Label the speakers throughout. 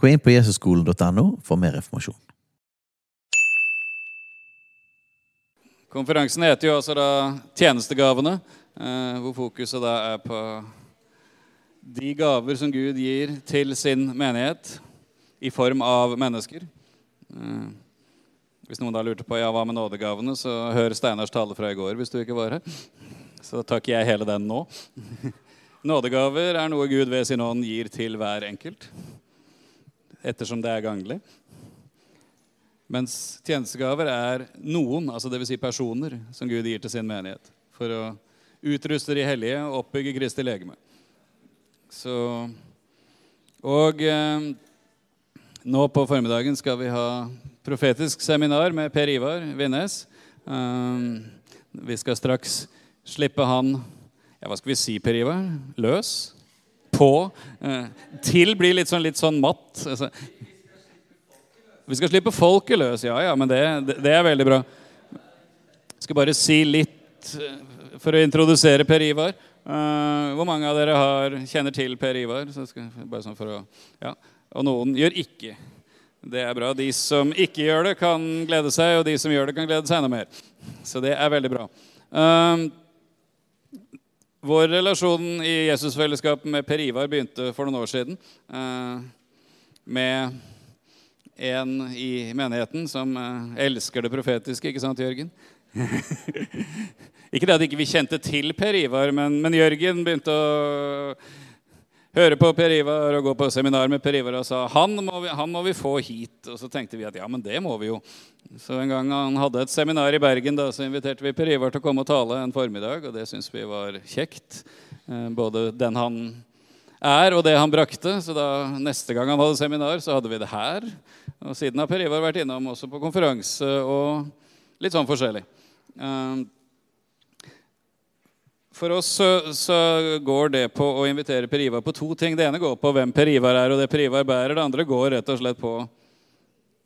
Speaker 1: Gå inn på jesusskolen.no for mer informasjon.
Speaker 2: Konferansen heter jo altså da Tjenestegavene, eh, hvor fokuset da er på de gaver som Gud gir til sin menighet i form av mennesker. Eh, hvis noen da lurte på ja, hva med nådegavene, så hør Steinars tale fra i går hvis du ikke var her. Så tar ikke jeg hele den nå. Nådegaver er noe Gud ved sin ånd gir til hver enkelt, ettersom det er ganglig. Mens tjenestegaver er noen, altså dvs. Si personer, som Gud gir til sin menighet for å utruste de hellige og oppbygge Kristi legeme. Så, og eh, nå på formiddagen skal vi ha profetisk seminar med Per Ivar Vinnes. Eh, vi skal straks slippe han ja, Hva skal vi si, Per Ivar? Løs? På? Uh, til blir litt sånn, litt sånn matt. Altså, vi skal slippe folket løs. Ja, ja, men det, det, er veldig bra. Jeg skal bare si litt uh, for å introdusere Per Ivar. Uh, hvor mange av dere har, kjenner til Per Ivar? Skal, bare sånn for å, ja. Og noen gjør ikke. Det er bra. De som ikke gjør det, kan glede seg, og de som gjør det, kan glede seg enda mer. Så det er veldig bra. Uh, vår relasjon i Jesusfellesskapet med Per Ivar begynte for noen år siden. Uh, med en i menigheten som uh, elsker det profetiske, ikke sant, Jørgen? ikke det at ikke vi ikke kjente til Per Ivar, men, men Jørgen begynte å høre på Per Ivar og gå på seminar med Per Ivar og sa han må, vi, han må vi få hit. Og så tenkte vi at ja, men det må vi jo. Så en gang han hadde et seminar i Bergen, da, så inviterte vi Per Ivar til å komme og tale en formiddag. Og det syntes vi var kjekt. Eh, både den han er, og det han brakte. Så da neste gang han hadde seminar, så hadde vi det her. Og siden har Per Ivar vært innom også på konferanse og litt sånn forskjellig. Uh, for oss så, så, går det på å invitere Per Ivar på to ting. Det ene går på hvem Per Ivar er, og det Per Ivar bærer. Det andre går rett og slett på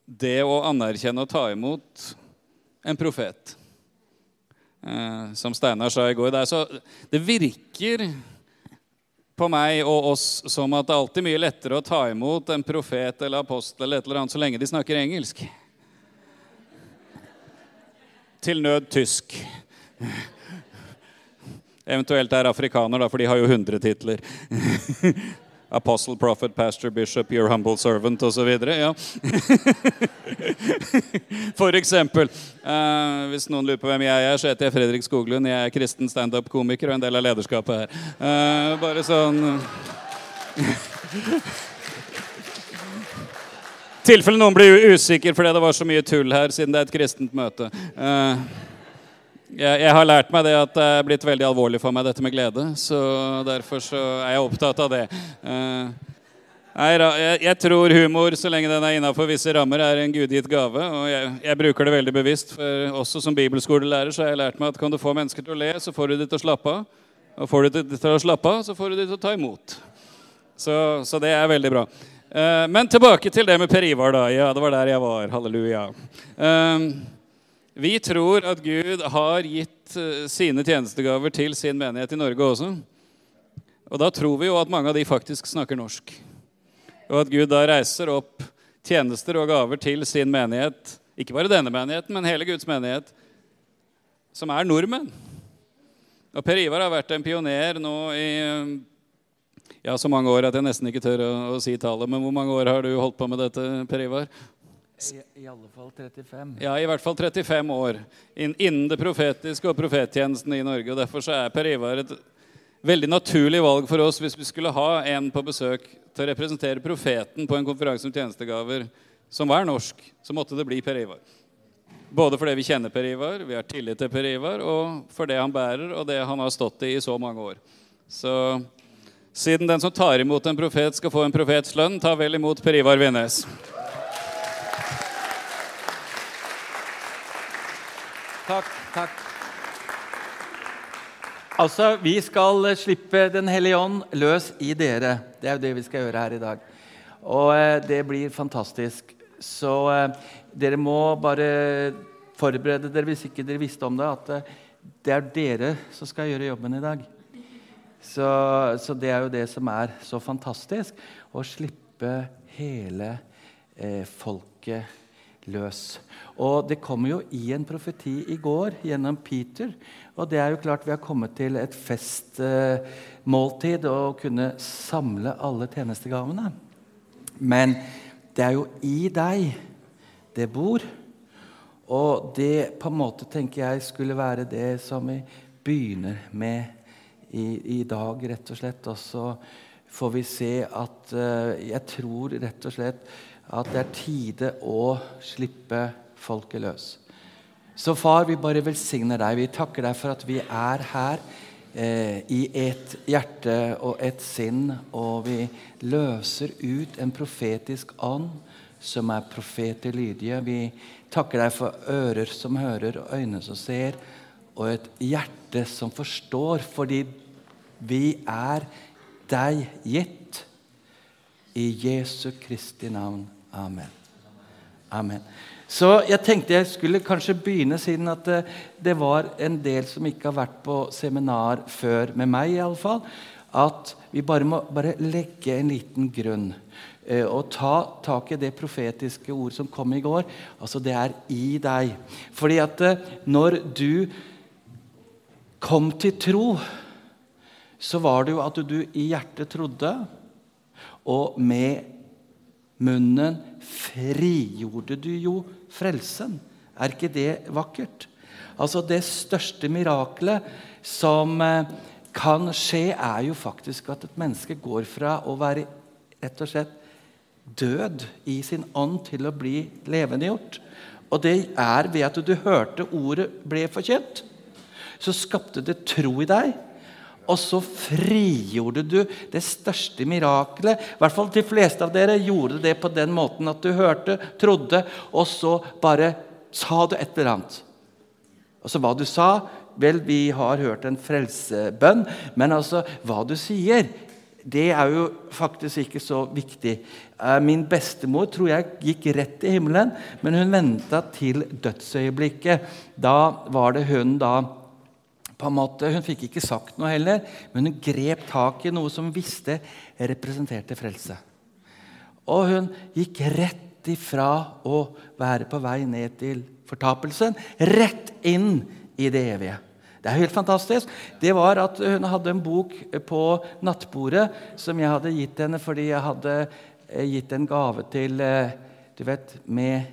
Speaker 2: det å anerkjenne og ta imot en profet. Eh, som Steinar sa i går. Det, så, det virker på meg og oss som at det er alltid mye lettere å ta imot en profet eller apostel eller et eller annet så lenge de snakker engelsk. Til nød tysk. Eventuelt er afrikaner, da, for de har jo 100 titler. Apostle, prophet, pastor, bishop, your humble servant osv. Ja. For eksempel. Uh, hvis noen lurer på hvem jeg er, så heter jeg Fredrik Skoglund. Jeg er kristen standup-komiker og en del av lederskapet her. Uh, bare sånn I tilfelle noen blir usikker fordi det var så mye tull her, siden det er et kristent møte. Uh, jeg, jeg, har lært meg det at det er blitt veldig alvorlig for meg, dette med glede. Så derfor så er jeg opptatt av det. Uh, jeg, jeg, tror humor, så lenge den er innafor visse rammer, er en gudgitt gave. Og jeg, jeg, bruker det veldig bevisst. For også som bibelskolelærer så har jeg lært meg at kan du få mennesker til å le, så får du de til å slappe av. Og får du de til å slappe av, så får du de til å ta imot. Så, så det er veldig bra. Uh, men tilbake til det med Per Ivar, da. Ja, det var der jeg var. Halleluja. Uh, vi tror at Gud har gitt eh, sine tjenestegaver til sin menighet i Norge også. Og da tror vi jo at mange av de faktisk snakker norsk. Og at Gud da reiser opp tjenester og gaver til sin menighet, ikke bare denne menigheten, men hele Guds menighet, som er nordmenn. Og Per Ivar har vært en pioner nå i ja, så mange år at jeg nesten ikke tør å, å si tallet. Men hvor mange år har du holdt på med dette, Per Ivar?
Speaker 3: I, I, alle fall 35.
Speaker 2: Ja, i hvert fall 35 år innen det profetiske og profettjenesten i Norge. og Derfor så er Per Ivar et veldig naturlig valg for oss hvis vi skulle ha en på besøk til å representere profeten på en konferanse om tjenestegaver som var norsk, så måtte det bli Per Ivar. Både fordi vi kjenner Per Ivar, vi har tillit til Per Ivar, og for det han bærer, og det han har stått i i så mange år. Så, Siden den som tar imot en profet, skal få en profets lønn, ta vel imot Per Ivar Vinnes.
Speaker 3: Takk, takk. Altså, vi skal slippe Den hellige ånd løs i dere. Det er jo det vi skal gjøre her i dag. Og eh, det blir fantastisk. Så eh, dere må bare forberede dere hvis ikke dere visste om det, at eh, det er dere som skal gjøre jobben i dag. Så, så det er jo det som er så fantastisk. Å slippe hele eh, folket løs. Og det kommer jo i en profeti i går gjennom Peter. Og det er jo klart vi har kommet til et festmåltid og kunne samle alle tjenestegavene. Men det er jo i deg det bor. Og det på en måte tenker jeg skulle være det som vi begynner med i, i dag, rett og slett. Og så får vi se at uh, Jeg tror rett og slett at det er tide å slippe folket løs. Så far, vi bare velsigner deg. Vi takker deg for at vi er her eh, i et hjerte og et sinn, og vi løser ut en profetisk ånd som er profeter lydige. Vi takker deg for ører som hører, og øyne som ser, og et hjerte som forstår, fordi vi er deg gitt. I Jesu Kristi navn. Amen. Amen. Så jeg tenkte jeg skulle kanskje begynne, siden at det, det, var en del som ikke har vært på seminar før, med meg i alle fall, at vi bare må bare legge en liten grunn. Eh, og ta tak i det profetiske ordet som kom i går. Altså, det er i deg. Fordi at eh, når du kom til tro, så var det jo at du i hjertet trodde, og med munnen frigjorde du jo frelsen. Er ikke det vakkert? Altså Det største miraklet som eh, kan skje, er jo faktisk at et menneske går fra å være rett og slett død i sin ånd til å bli levendegjort. Og det er ved at du hørte ordet ble forkjent. Så skapte det tro i deg. Og så frigjorde du det største mirakelet. I hvert fall De fleste av dere gjorde det på den måten at du hørte, trodde, og så bare sa du et eller annet. Og så hva du sa Vel, vi har hørt en frelsebønn, men altså hva du sier, det er jo faktisk ikke så viktig. Eh, min bestemor tror jeg gikk rett i himmelen, men hun venta til dødsøyeblikket. Da var det hun da på en måte, Hun fikk ikke sagt noe heller, men hun grep tak i noe som hun visste representerte frelse. Og hun gikk rett ifra å være på vei ned til fortapelsen, rett inn i det evige. Det er helt fantastisk. Det var at Hun hadde en bok på nattbordet som jeg hadde gitt henne fordi jeg hadde eh, gitt en gave til eh, du vet, med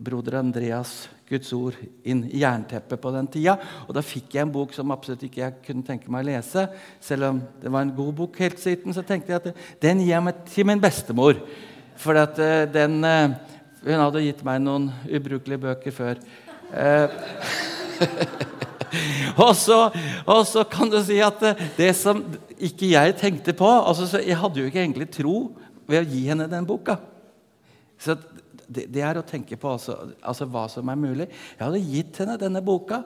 Speaker 3: broder Andreas Guds ord inn i jernteppet på den tida. Og da fikk jeg en bok som absolutt ikke jeg kunne tenke meg å lese. Selv om det var en god bok helt siden, så tenkte jeg at den gir jeg meg til min bestemor. For at eh, den eh, Hun hadde gitt meg noen ubrukelige bøker før. Eh, og, så, og, så, kan du si at det som ikke jeg tenkte på altså Jeg hadde jo ikke egentlig tro ved å gi henne den boka. Så det, er å tenke på altså, altså, hva som er mulig. Jeg hadde gitt henne denne boka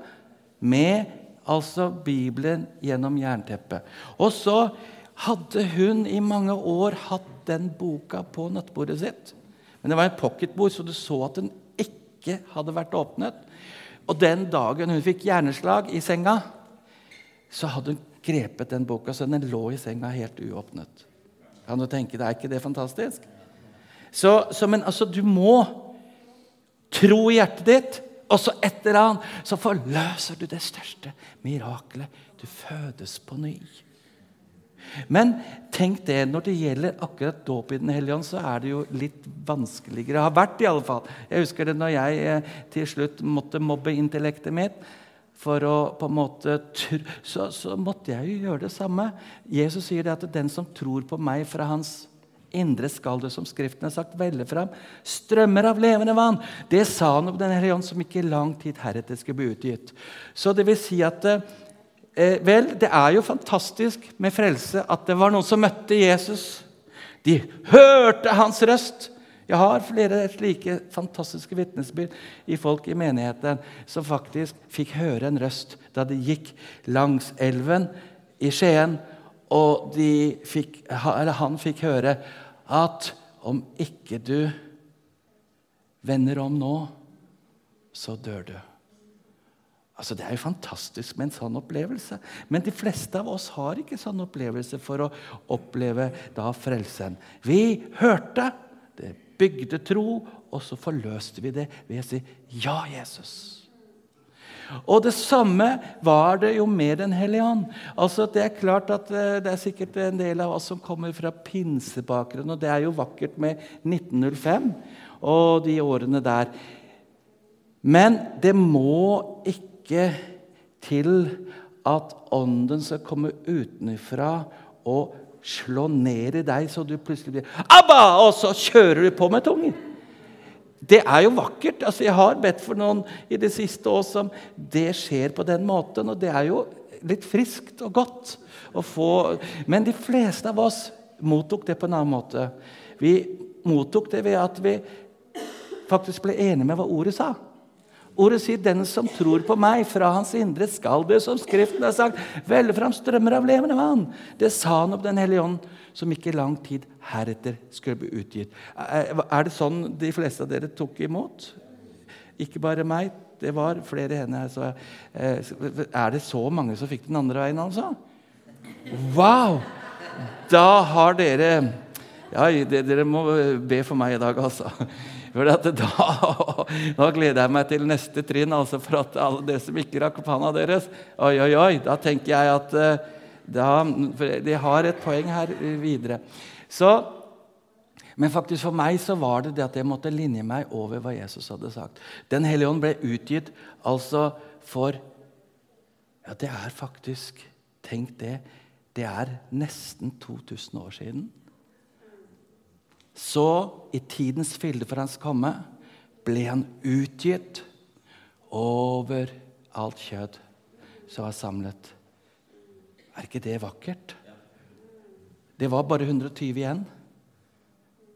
Speaker 3: med altså Bibelen gjennom jernteppet. Og så hadde hun i mange år hatt den boka på nattbordet sitt. Men det var en pocketbord, så du så at den ikke hadde vært åpnet. Og den dagen hun fikk hjerneslag i senga, så hadde hun grepet den boka, så den lå i senga helt uåpnet. Kan du tenke deg, Er ikke det fantastisk? Så, så, men altså, du må tro i hjertet ditt, og så etter annet. så forløser du det største mirakelet. Du fødes på ny. Men tenk det, når det gjelder akkurat dåp i Den hellige ånd, så er det jo litt vanskeligere. Det Har vært, i alle fall. Jeg husker det når jeg eh, til slutt måtte mobbe intellektet mitt. For å på en måte så, så måtte jeg jo gjøre det samme. Jesus sier det at den som tror på meg fra hans indre skal det, som Skriften har sagt, velle fram strømmer av levende vann. Det sa han om Den hellige ånd, som ikke lang tid heretter skulle bli utgitt. Så det vil si at eh, Vel, det er jo fantastisk med frelse at det var noen som møtte Jesus. De hørte hans røst. Jeg har flere slike fantastiske vitnesbyrd i folk i menigheten som faktisk fikk høre en røst da de gikk langs elven i Skien, og fikk, han fikk høre at om ikke du vender om nå, så dør du. Altså, Det er jo fantastisk med en sånn opplevelse. Men de fleste av oss har ikke sånn opplevelse for å oppleve da frelsen. Vi hørte, det bygde tro, og så forløste vi det ved å si 'Ja, Jesus'. Og det samme var det jo med Den hellige ånd. Altså, det er klart at eh, det er sikkert en del av oss som kommer fra pinsebakgrunn, og det er jo vakkert med 1905 og de årene der. Men det må ikke til at ånden skal komme utenfra og slå ned i deg, så du plutselig blir Abba! Og så kjører du på med tungen. Det er jo vakkert. altså Jeg har bedt for noen i det siste òg som det skjer på den måten. Og det er jo litt friskt og godt å få Men de fleste av oss mottok det på en annen måte. Vi mottok det ved at vi faktisk ble enige med hva ordet sa. Ordet sier 'den som tror på meg, fra hans indre skal det', som Skriften har sagt, velle fram strømmer av levende vann. Det sa han om Den hellige ånd, som ikke lang tid heretter skulle bli utgitt. Er det sånn de fleste av dere tok imot? Ikke bare meg. Det var flere hender her. Så, eh, er det så mange som fikk den andre veien, altså? Wow! Da har dere Ja, dere må be for meg i dag, altså. For da, da, gleder jeg meg til neste trinn, altså for at alle dere som ikke rakk opp hånda deres Oi, oi, oi. Da tenker jeg at eh, da, De har et poeng her videre. Så, men faktisk for meg så var det det at jeg måtte linje meg over hva Jesus hadde sagt. Den hellige ånd ble utgitt altså for Ja, det er faktisk Tenk det. Det er nesten 2000 år siden. Så, i tidens fylde for hans komme, ble han utgitt over alt kjød som var samlet. Er ikke det vakkert? Det var bare 120 igjen.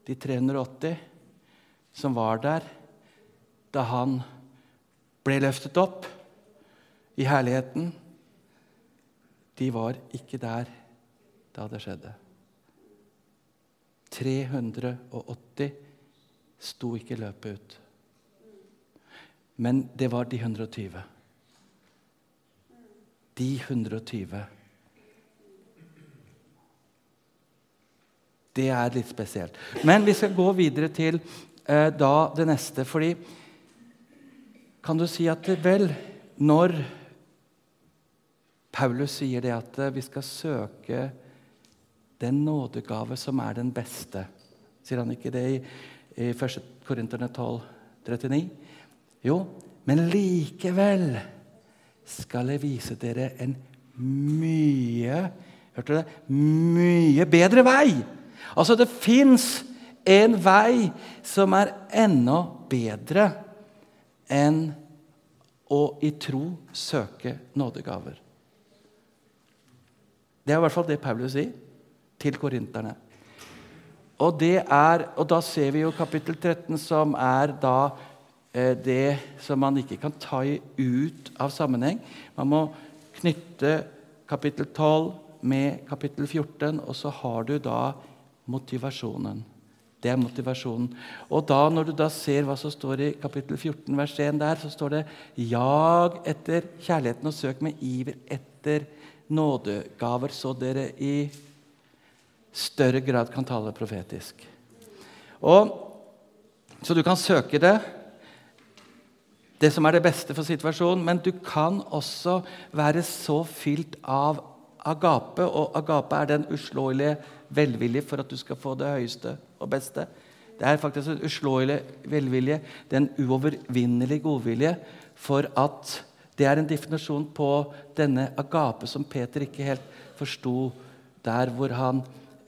Speaker 3: De 380 som var der da han ble løftet opp i herligheten, de var ikke der da det skjedde. 380 sto ikke løpet ut. Men det var de 120. De 120. Det er litt spesielt. Men vi skal gå videre til eh, da det neste. Fordi kan du si at vel, når Paulus sier det at vi skal søke den nådegave som er den beste. Sier han ikke det i, i 1. Korinterne 12, 39? Jo, men likevel skal jeg vise dere en mye Hørte du det? Mye bedre vei. Altså, det fins en vei som er enda bedre enn å i tro søke nådegaver. Det er i hvert fall det Paulus sier til korinterne. Og, er, og da ser vi jo kapittel 13, som er da eh, det som man ikke kan ta ut av sammenheng. Man må knytte kapittel 12 med kapittel 14, og så har du da motivasjonen. Det er motivasjonen. Og da, når du da ser hva som står i kapittel 14, vers 1 der, så står det 'Jag etter kjærligheten og søk med iver etter nådegaver', så dere i større grad kan tale profetisk. Og, så du kan søke det, det som er det beste for situasjonen, men du kan også være så fylt av agape, og agape er den uslåelige velvilje for at du skal få det høyeste og beste. Det er faktisk en uslåelig velvilje, det er en uovervinnelig godvilje for at det er en definisjon på denne agape som Peter ikke helt forsto der hvor han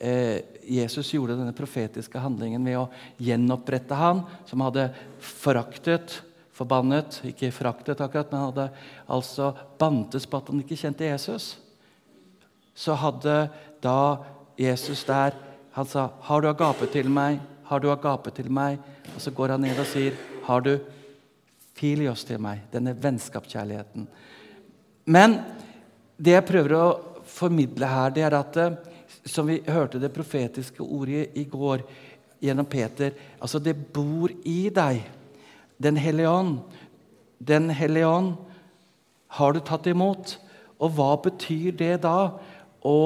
Speaker 3: Jesus gjorde denne profetiske handlingen ved å gjenopprette han som hadde foraktet forbannet, ikke fraktet akkurat, men hadde altså bantes på at han ikke kjente Jesus, så hadde da Jesus der Han sa, 'Har du agape til meg?' Har du agape til meg? Og så går han ned og sier, 'Har du filios til meg?' Denne vennskapskjærligheten. Men det jeg prøver å formidle her, det er at eh, som vi hørte det profetiske ordet i går gjennom Peter altså Det bor i deg. Den hellige ånd. Den hellige ånd har du tatt imot. Og hva betyr det da å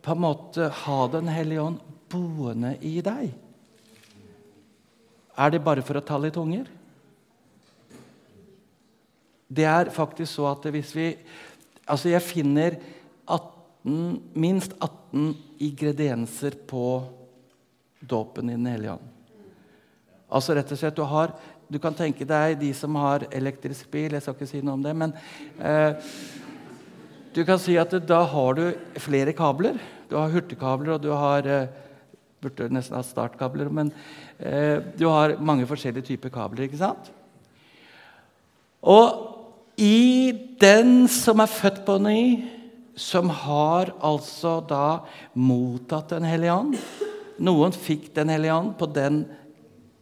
Speaker 3: på en måte ha Den hellige ånd boende i deg? Er det bare for å tale i tunger? Det er faktisk så at hvis vi Altså, jeg finner 18, minst 18 ingredienser på dåpen i Den hellige ånd. Altså rett og slett, du, har, du kan tenke deg de som har elektrisk bil Jeg skal ikke si noe om det, men eh, du kan si at da har du flere kabler. Du har hurtigkabler, og du har eh, Burde nesten ha startkabler, men eh, du har mange forskjellige typer kabler. ikke sant? Og i den som er født på ny, som har altså da mottatt Den hellige ånd Noen fikk Den hellige ånd på den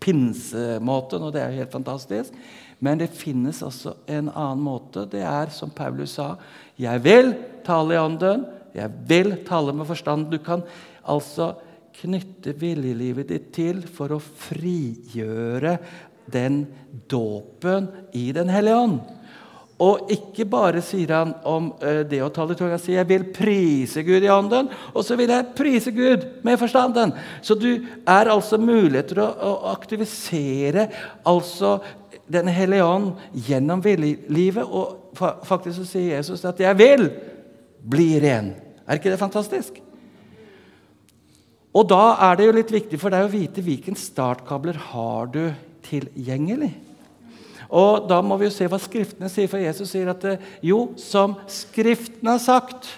Speaker 3: pinsemåten, og det er jo helt fantastisk. Men det finnes også en annen måte. Det er som Paulus sa Jeg vil tale i ånden. Jeg vil tale med forstand. Du kan altså knytte viljelivet ditt til for å frigjøre den dåpen i Den hellige ånd. Og ikke bare sier han om uh, det å tale i tunga. Han sier 'jeg vil prise Gud i ånden', og så vil jeg prise Gud med forstanden. Så du er altså mulighet til å, å aktivisere altså Den hellige ånd gjennom livet. Og faktisk så sier Jesus at 'jeg vil bli ren'. Er ikke det fantastisk? Og da er det jo litt viktig for deg å vite hvilken startkabler har du tilgjengelig. Og Da må vi jo se hva Skriftene sier, for Jesus sier at jo, som Skriftene har sagt.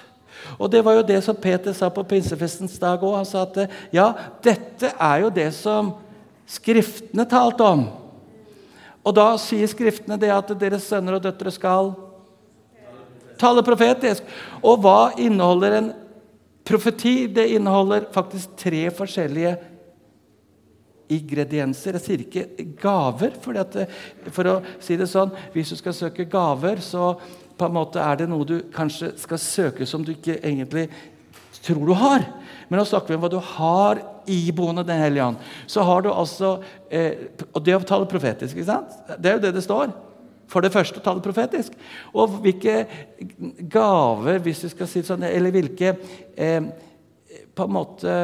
Speaker 3: Og Det var jo det som Peter sa på pinsefestens dag òg. Han sa at ja, dette er jo det som Skriftene talte om. Og da sier Skriftene det at deres sønner og døtre skal tale profetisk. Og hva inneholder en profeti? Det inneholder faktisk tre forskjellige ingredienser. Jeg sier ikke gaver. At, for å si det sånn, Hvis du skal søke gaver, så på en måte er det noe du kanskje skal søke som du ikke egentlig tror du har. Men nå snakker vi om hva du har iboende Den hellige ånd. Så har du altså eh, Og det å tale profetisk, ikke sant? Det er jo det det står. For det første å tale profetisk. Og hvilke gaver, hvis du skal si det sånn, eller hvilke eh, på en måte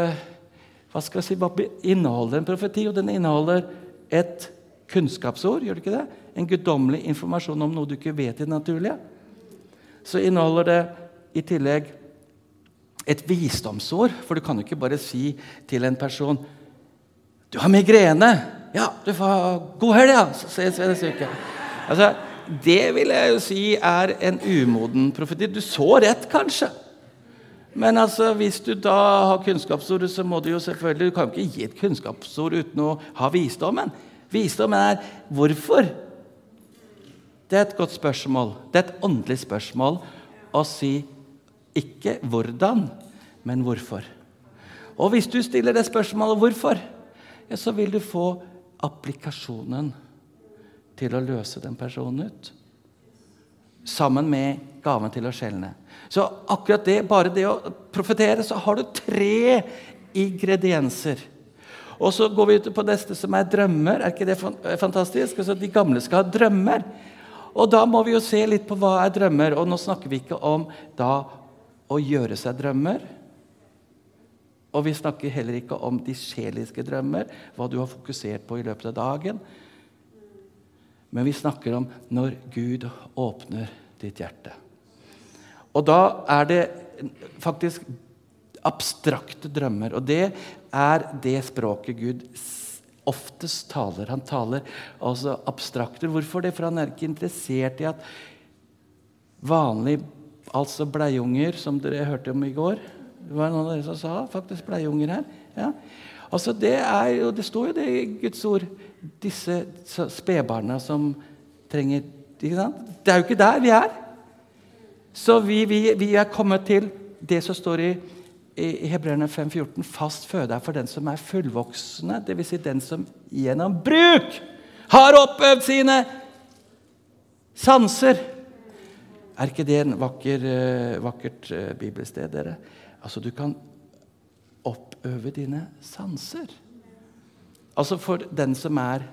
Speaker 3: hva skal jeg si, hva inneholder en profeti? Og den inneholder et kunnskapsord. gjør det ikke det? En guddommelig informasjon om noe du ikke vet i det naturlige. Så inneholder det i tillegg et visdomsord. For du kan jo ikke bare si til en person 'Du har migrene.' 'Ja, du får ha god helg, ja.' Så ses vi neste uke. Altså, det vil jeg jo si er en umoden profeti. Du så rett, kanskje. Men altså, hvis du da har kunnskapsordet, så må du jo selvfølgelig Du kan jo ikke gi et kunnskapsord uten å ha visdommen. Visdommen er hvorfor. Det er et godt spørsmål. Det er et åndelig spørsmål å si ikke hvordan, men hvorfor. Og hvis du stiller det spørsmålet 'hvorfor', ja, så vil du få applikasjonen til å løse den personen ut. Sammen med gaven til å skjelne. Så akkurat det, bare det å profetere, så har du tre ingredienser. Og så går vi ut på neste, som er drømmer. Er ikke det fantastisk? Altså, de gamle skal ha drømmer. Og da må vi jo se litt på hva er drømmer. Og nå snakker vi ikke om da å gjøre seg drømmer. Og vi snakker heller ikke om de sjeliske drømmer, hva du har fokusert på i løpet av dagen. Men vi snakker om når Gud åpner ditt hjerte. Og da er det faktisk abstrakte drømmer. Og det er det språket Gud oftest taler. Han taler altså abstrakter. Hvorfor det? For han er ikke interessert i at vanlige altså bleiunger, som dere hørte om i går Det var noen av dere som sa faktisk bleiunger her. Ja. Altså det, er, jo, det står jo det i Guds ord. Disse spedbarna som trenger ikke sant? Det er jo ikke der vi er. Så vi, vi, vi er kommet til det som står i, i Hebreerne 5,14.: Fast føde er for den som er fullvoksne, dvs. Si den som gjennom bruk har oppøvd sine sanser. Er ikke det en vakker, eh, vakkert eh, bibelsted, dere? Altså, du kan oppøve dine sanser. Altså for den som er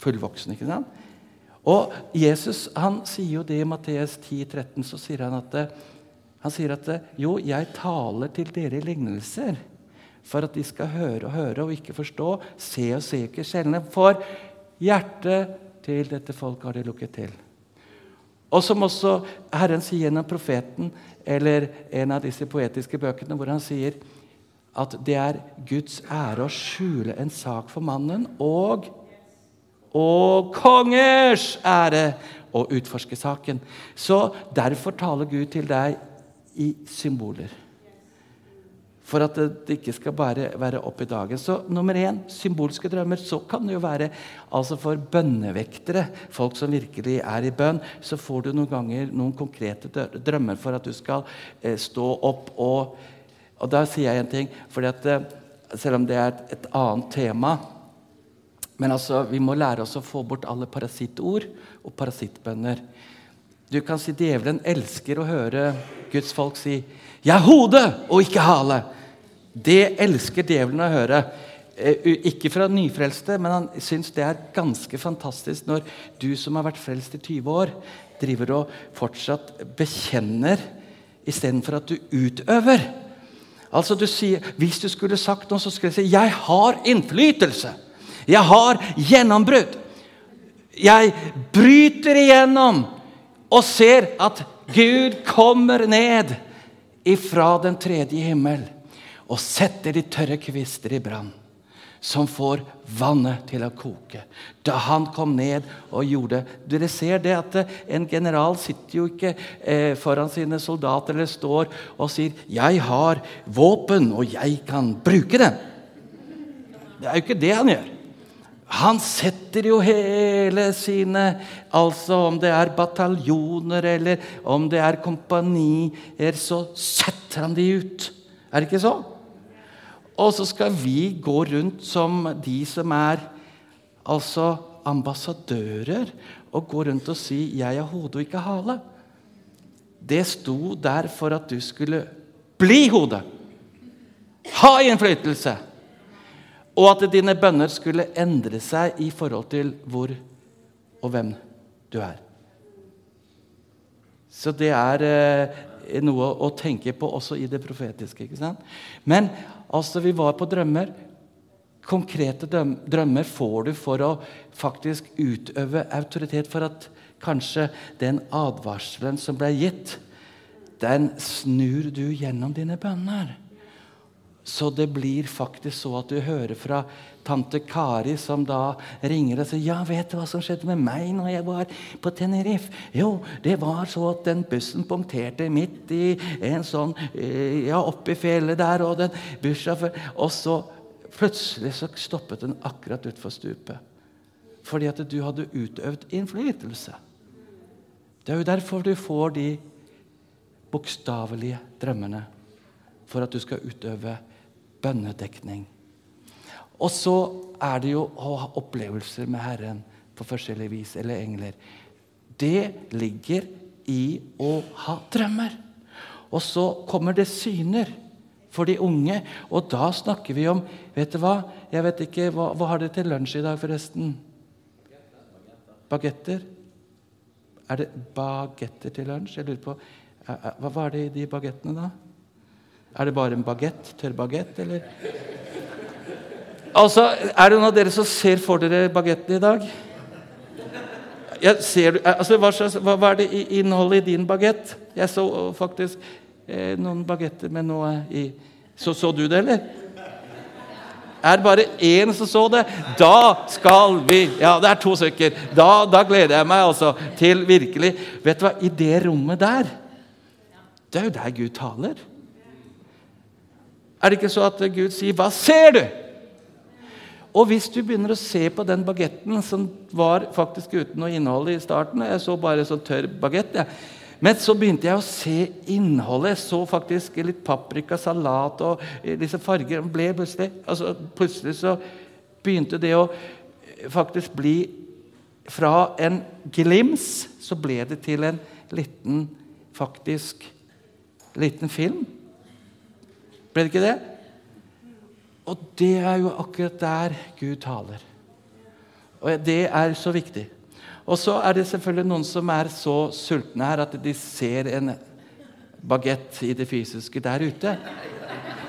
Speaker 3: fullvoksen. ikke sant? Og Jesus han sier jo det i Matteus 10, 13, så sier han at han sier at jo, jeg taler til dere i lignelser for at de skal høre og høre og ikke forstå, se og se ikke sjeldne. For hjertet til dette folk har de lukket til. Og som også Herren sier gjennom profeten, eller en av disse poetiske bøkene, hvor han sier at det er Guds ære å skjule en sak for mannen, og, og kongers ære å utforske saken. Så derfor taler Gud til deg i symboler. For at det ikke skal bare være opp i dagen. Så nummer én symbolske drømmer. Så kan det jo være altså for bønnevektere, folk som virkelig er i bønn, så får du noen ganger noen konkrete drømmer for at du skal eh, stå opp og Og da sier jeg en ting, fordi at eh, selv om det er et annet tema Men altså, vi må lære oss å få bort alle parasittord og parasittbønner. Du kan si djevelen elsker å høre Guds folk si 'Jeg er hode og ikke hale'. Det elsker djevelen å høre. Eh, ikke fra nyfrelste, men han syns det er ganske fantastisk når du som har vært frelst i 20 år, driver og fortsatt bekjenner istedenfor at du utøver. Altså du sier, Hvis du skulle sagt noe, så skulle jeg si 'Jeg har innflytelse'. Jeg har gjennombrudd. Jeg bryter igjennom og ser at Gud kommer ned ifra den tredje himmel og setter de tørre kvister i brann, som får vannet til å koke. Da han kom ned og gjorde Dere ser det at en general sitter jo ikke eh, foran sine soldater eller står og sier 'Jeg har våpen, og jeg kan bruke den'. Det er jo ikke det han gjør. Han setter jo hele sine Altså om det er bataljoner eller om det er kompanier, så setter han de ut. Er det ikke så? Og så skal vi gå rundt som de som er altså ambassadører, og gå rundt og si 'jeg er hode og ikke hale'. Det sto der for at du skulle bli hode. Ha innflytelse. Og at dine bønner skulle endre seg i forhold til hvor og hvem du er. Så det er eh, noe å tenke på også i det profetiske. ikke sant? Men Altså, vi var på drømmer. Konkrete drømmer får du for å faktisk utøve autoritet. For at kanskje den advarselen som ble gitt, den snur du gjennom dine bønner. Så det blir faktisk så at du hører fra tante Kari, som da ringer og sier ja, 'Vet du hva som skjedde med meg når jeg var på Tenerife?' 'Jo, det var så at den bussen punkterte midt i en sånn eh, Ja, oppi fjellet der, og den bussjåføren Og så plutselig så stoppet den akkurat utfor stupet. Fordi at du hadde utøvd innflytelse. Det er jo derfor du får de bokstavelige drømmene. For at du skal utøve bønnedekning. Og så er det jo å ha opplevelser med Herren på forskjellig vis, eller engler. Det ligger i å ha drømmer. Og så kommer det syner for de unge, og da snakker vi om Vet du hva? Jeg vet ikke, Hva, hva har dere til lunsj i dag, forresten? Bagetter? Er det bagetter til lunsj? Jeg lurer på, Hva var det i de bagettene, da? Er det bare en bagett? Tørr bagett, eller? Altså, Er det noen av dere som ser for dere bagetten i dag? Ser, altså, hva, hva, hva, er det innholdet i din bagett? Jeg så faktisk eh, noen bagetter med noe i så, så du det, eller? Er det bare én som så det? Da skal vi Ja, det er to stykker. Da, da gleder jeg meg altså til virkelig Vet du hva? I det rommet der Det er jo der Gud taler. Er det ikke så at Gud sier 'Hva ser du?' Og hvis du begynner å se på den bagetten som var faktisk uten noe innhold i starten Jeg så bare sånn tørr bagett. Ja. Men så begynte jeg å se innholdet. Jeg så faktisk litt paprika, salat og disse farger. Ble plutselig, altså plutselig så begynte det å faktisk bli Fra en glims så ble det til en liten faktisk liten film. Ble det ikke det? Og det er jo akkurat der Gud taler. Og det er så viktig. Og så er det selvfølgelig noen som er så sultne her at de ser en bagett i det fysiske der ute.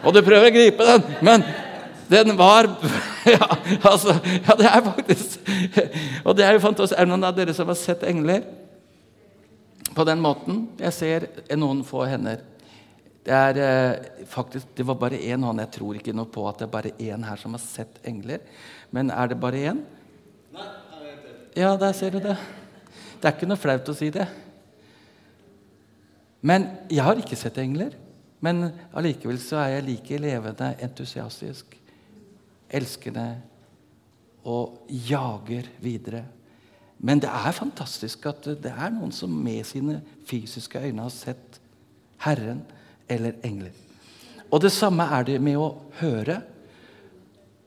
Speaker 3: Og du prøver å gripe den, men den var ja, altså, ja, det er faktisk Og det er jo fantastisk. Er det noen av dere som har sett engler på den måten? Jeg ser noen få hender. Det er eh, faktisk, det var bare én hånd. Jeg tror ikke noe på at det er bare én her som har sett engler. Men er det bare én? Nei. Ja, der ser du det. Det er ikke noe flaut å si det. Men jeg har ikke sett engler. Men allikevel så er jeg like levende entusiastisk, elskende og jager videre. Men det er fantastisk at det er noen som med sine fysiske øyne har sett Herren eller engler. Og det samme er det med å høre,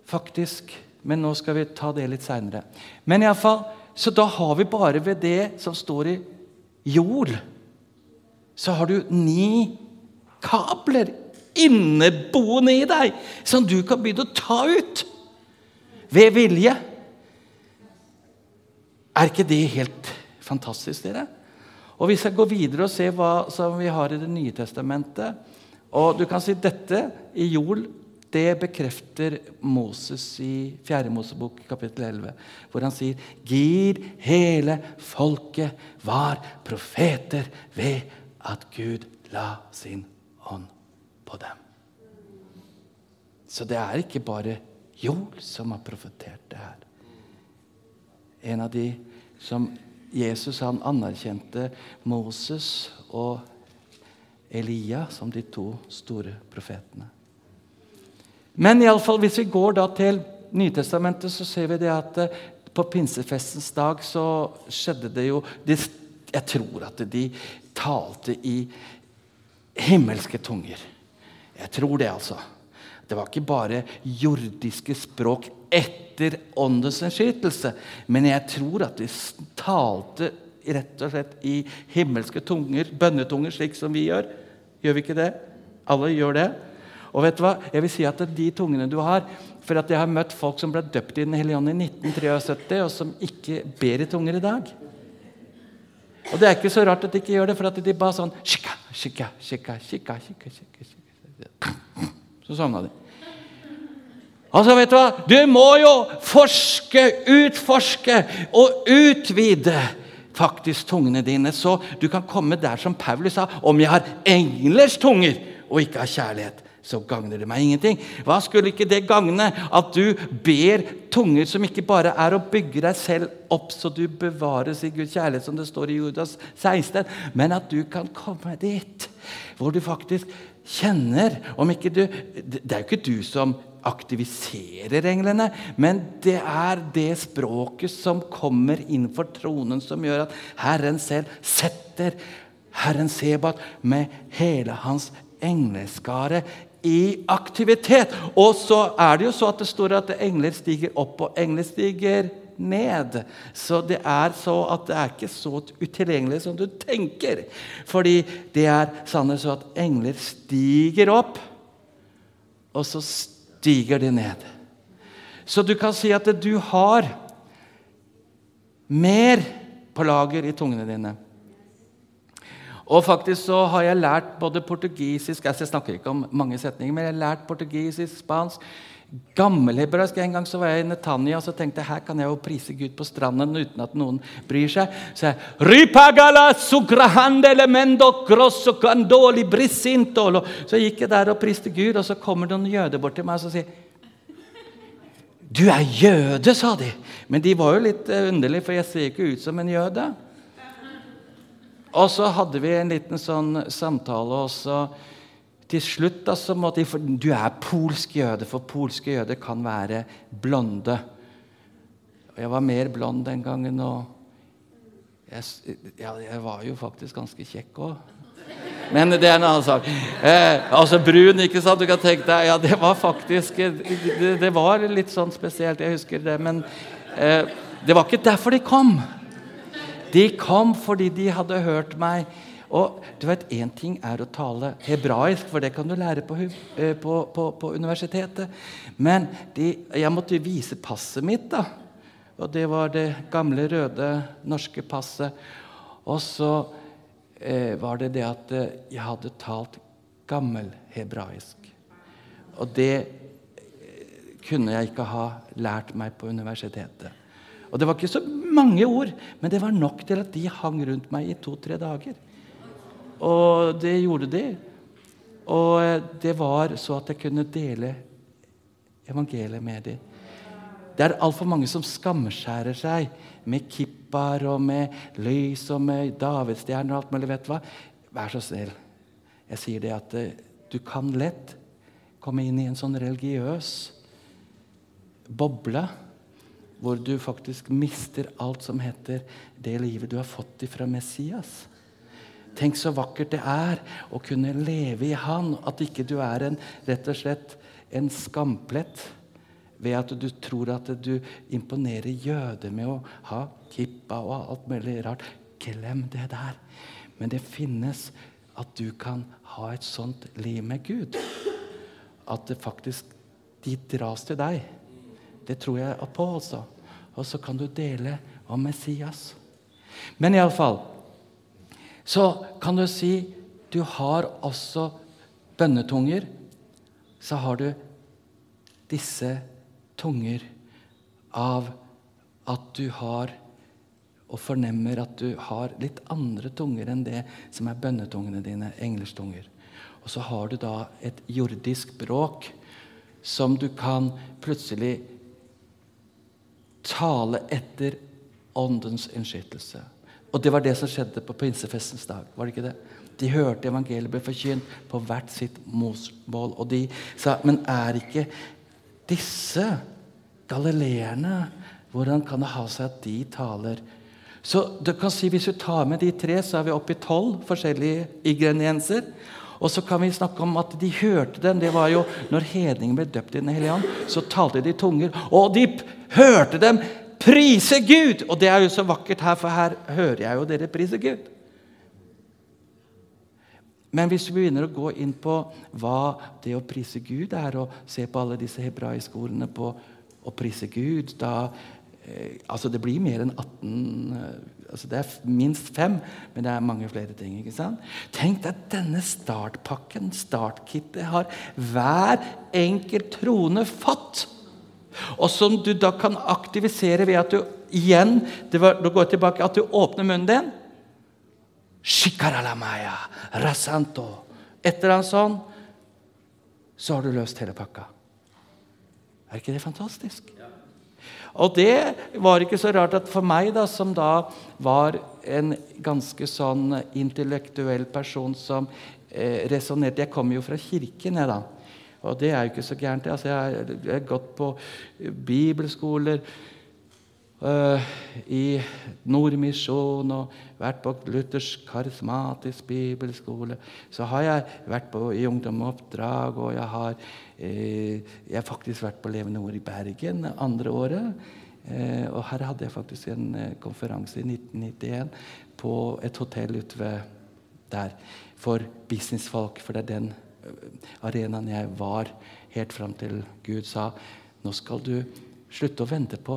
Speaker 3: faktisk. Men nå skal vi ta det litt seinere. Men iallfall, så da har vi bare ved det som står i jord, så har du ni kabler inneboende i deg som du kan begynne å ta ut ved vilje. Er ikke det helt fantastisk, dere? Og Hvis jeg går videre og ser hva som vi har i Det nye testamentet og du kan si Dette i jord det bekrefter Moses i 4. Mosebok kapittel 11, hvor han sier Gir hele folket var profeter ved at Gud la sin ånd på dem. Så det er ikke bare jord som har profetert det her. En av de som Jesus han anerkjente Moses og Elia som de to store profetene. Men i alle fall, hvis vi går da til Nytestamentet, så ser vi det at eh, på pinsefestens dag så skjedde det jo de, Jeg tror at de talte i himmelske tunger. Jeg tror det, altså. Det var ikke bare jordiske språk etter åndens innskytelse. Men jeg tror at de talte rett og slett i himmelske tunger, bønnetunger, slik som vi gjør. Gjør vi ikke det? Alle gjør det. Og vet du hva? Jeg vil si at de tungene du har For at jeg har møtt folk som ble døpt i Den hellige ånd i 1973, og som ikke ber i tunger i dag. Og det er ikke så rart at de ikke gjør det, for at de bare sånn. Så sovna de. Altså, vet Du hva? Du må jo forske, utforske og utvide faktisk tungene dine, så du kan komme der som Paulus sa om jeg har englers tunger og ikke har kjærlighet, så gagner det meg ingenting. Hva skulle ikke det gagne at du ber tunger som ikke bare er å bygge deg selv opp så du bevares i Guds kjærlighet, som det står i Judas 16, men at du kan komme dit hvor du faktisk kjenner Om ikke du Det er jo ikke du som aktiviserer englene, men det er det språket som kommer innenfor tronen, som gjør at Herren selv setter Herren Sebat med hele hans engleskare i aktivitet. Og så er det jo så at det står at engler stiger opp, og engler stiger ned. Så det er så at det er ikke så utilgjengelig som du tenker. Fordi det er sannelig så at engler stiger opp, og så stiger stiger de ned. Så du kan si at du har mer på lager i tungene dine. Og faktisk så har jeg lært både portugisisk altså Jeg snakker ikke om mange setninger, men jeg har lært portugisisk, spansk, gammelhebraisk. En gang så var jeg i Netanya og så tenkte jeg, her kan jeg jo prise Gud på stranden uten at noen bryr seg. Så jeg Så gikk jeg der og priste Gud, og så kommer noen jøder bort til meg og sier du er jøde, sa de. Men de var jo litt eh, underlige, for jeg ser ikke ut som en jøde. Og så hadde vi en liten sånn samtale, og så til slutt da, så måtte for Du er polsk jøde, for polske jøder kan være blonde. Jeg var mer blond den gangen, og jeg, ja, jeg var jo faktisk ganske kjekk òg. Men det er en annen sak. Eh, altså brun, ikke sant? Du kan tenke deg, ja, Det var faktisk det, det var litt sånn spesielt. Jeg husker det. Men eh, det var ikke derfor de kom. De kom fordi de hadde hørt meg. Og du vet, Én ting er å tale hebraisk, for det kan du lære på, eh, på, på, på universitetet. Men de, jeg måtte vise passet mitt. da. Og det var det gamle, røde norske passet. Og så eh, var det det at eh, jeg hadde talt gammelhebraisk. Og det eh, kunne jeg ikke ha lært meg på universitetet. Og Det var ikke så mange ord, men det var nok til at de hang rundt meg i to-tre dager. Og det gjorde de. Og eh, det var så at jeg kunne dele evangeliet med dem. Det er altfor mange som skamskjærer seg med kippaer og med lys og med davidstjerner og alt mulig. vet du hva? Vær så snill. Jeg sier det at uh, du kan lett komme inn i en sånn religiøs boble hvor du faktisk mister alt som heter det livet du har fått ifra Messias. Tenk så vakkert det er å kunne leve i Han, at ikke du er en, rett og slett en skamplett ved at du tror at du imponerer jøder med å ha kippa og alt mulig rart. Glem det der. Men det finnes at du kan ha et sånt liv med Gud. At det faktisk de dras til deg. Det tror jeg på også. Og så kan du dele om Messias. Men iallfall så kan du si du har også bønnetunger. Så har du disse tunger av at du har og fornemmer at du har litt andre tunger enn det som er bønnetungene dine, englerstunger. Og så har du da et jordisk bråk som du kan plutselig tale etter åndens innskytelse. Og det var det som skjedde på pinsefestens dag. var det ikke det? De hørte evangeliet ble forkynt på hvert sitt morsmål. Og de sa, men er ikke disse galileerne Hvordan kan det ha seg at de taler? Så du kan si Hvis du tar med de tre, så er vi oppe i tolv forskjellige ingredienser. Og så kan vi snakke om at de hørte dem. Det var jo når hedningen ble døpt i Den hellige ånd, så talte de tunger. Og de hørte dem prise Gud! Og det er jo så vakkert her, for her hører jeg jo dere prise Gud. Men hvis vi begynner å gå inn på hva det å prise Gud er, og se på alle disse hebraiske ordene på å prise Gud, da eh, Altså, det blir mer enn 18 eh, altså Det er minst fem, men det er mange flere ting. ikke sant? Tenk deg denne startpakken, startkittet, har hver enkelt trone fått. Og som du da kan aktivisere ved at du igjen det var, Du går tilbake at du åpner munnen din. Shikaralamaya, rasanto. Et eller annet sånn, så har du løst hele pakka. Er ikke det fantastisk? Og det var ikke så rart at for meg, da, som da var en ganske sånn intellektuell person som eh, resonnerte Jeg kommer jo fra kirken, jeg, da. Og det er jo ikke så gærent. Altså, jeg har gått på bibelskoler uh, i Nordmisjon og vært på luthersk karismatisk bibelskole. Så har jeg vært på, i ungdomsoppdrag, og jeg har, uh, jeg har faktisk vært på Levende Ord i Bergen andre året. Uh, og her hadde jeg faktisk en konferanse i 1991 på et hotell ute ved der for businessfolk. For det er den arenaen jeg var helt fram til Gud sa nå skal du slutte å vente på